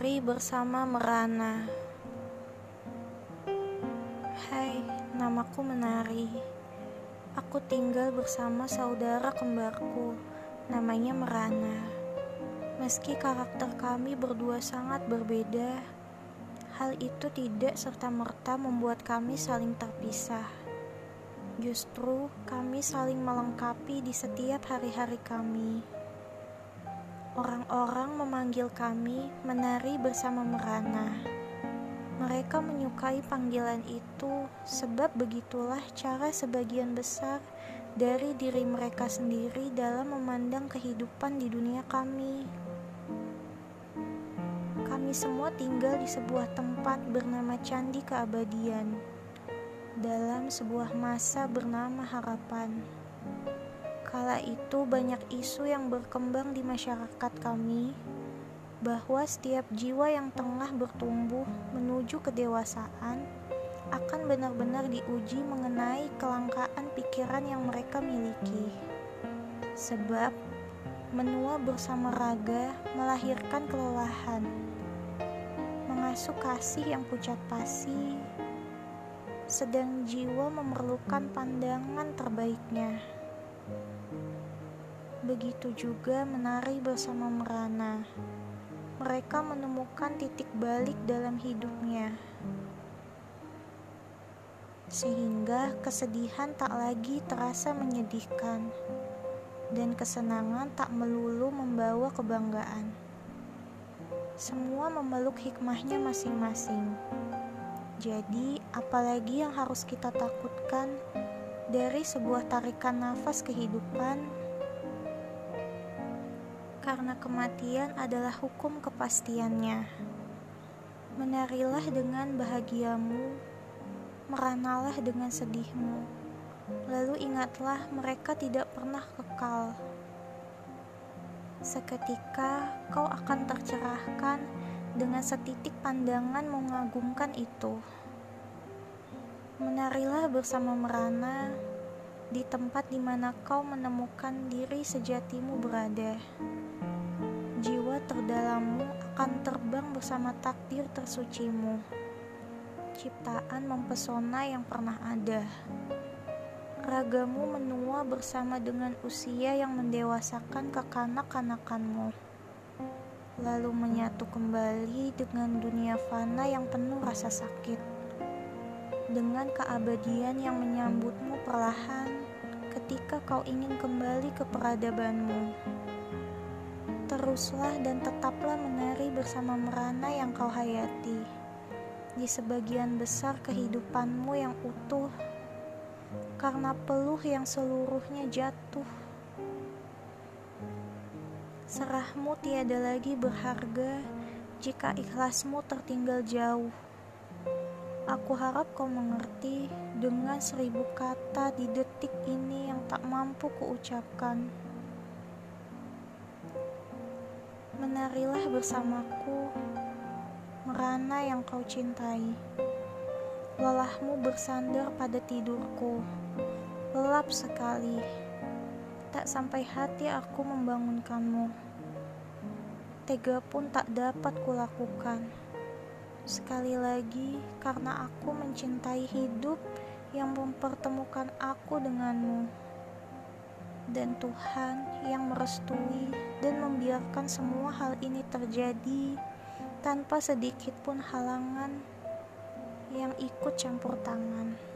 Menari bersama Merana. Hai, namaku Menari. Aku tinggal bersama saudara kembarku Namanya Merana. Meski karakter kami berdua sangat berbeda Hal itu tidak serta-merta membuat kami saling terpisah. Justru kami saling melengkapi di setiap hari-hari kami. Orang-orang memanggil kami menari bersama Merana. Mereka menyukai panggilan itu sebab begitulah cara sebagian besar dari diri mereka sendiri dalam memandang kehidupan di dunia kami. Kami semua tinggal di sebuah tempat bernama Candi Keabadian dalam sebuah masa bernama harapan. Kala itu banyak isu yang berkembang di masyarakat kami bahwa setiap jiwa yang tengah bertumbuh menuju kedewasaan akan benar-benar diuji mengenai kelangkaan pikiran yang mereka miliki. Sebab menua bersama raga melahirkan kelelahan. Mengasuh kasih yang pucat pasi, sedang jiwa memerlukan pandangan terbaiknya. Begitu juga menari bersama Merana. Mereka menemukan titik balik dalam hidupnya. Sehingga kesedihan tak lagi terasa menyedihkan dan kesenangan tak melulu membawa kebanggaan. Semua memeluk hikmahnya masing-masing. Jadi, apalagi yang harus kita takutkan dari sebuah tarikan nafas kehidupan, karena kematian adalah hukum kepastiannya. Menarilah dengan bahagiamu, meranalah dengan sedihmu, lalu ingatlah mereka tidak pernah kekal. Seketika kau akan tercerahkan dengan setitik pandangan mengagumkan itu. Menarilah bersama merana di tempat di mana kau menemukan diri sejatimu berada. Terdalammu akan terbang bersama takdir tersucimu. Ciptaan mempesona yang pernah ada. Ragamu menua bersama dengan usia yang mendewasakan kekanak-kanakanmu. Lalu menyatu kembali dengan dunia fana yang penuh rasa sakit dengan keabadian yang menyambutmu perlahan ketika kau ingin kembali ke peradabanmu. Teruslah dan tetaplah menari bersama merana yang kau hayati di sebagian besar kehidupanmu yang utuh karena peluh yang seluruhnya jatuh. Serahmu tiada lagi berharga jika ikhlasmu tertinggal jauh. Aku harap kau mengerti dengan seribu kata di detik ini yang tak mampu kuucapkan. Menarilah bersamaku, merana yang kau cintai. Lelahmu bersandar pada tidurku, lelap sekali. Tak sampai hati aku membangunkanmu. Tega pun tak dapat kulakukan. Sekali lagi, karena aku mencintai hidup yang mempertemukan aku denganmu, dan Tuhan yang merestui dan membiarkan semua hal ini terjadi tanpa sedikit pun halangan yang ikut campur tangan.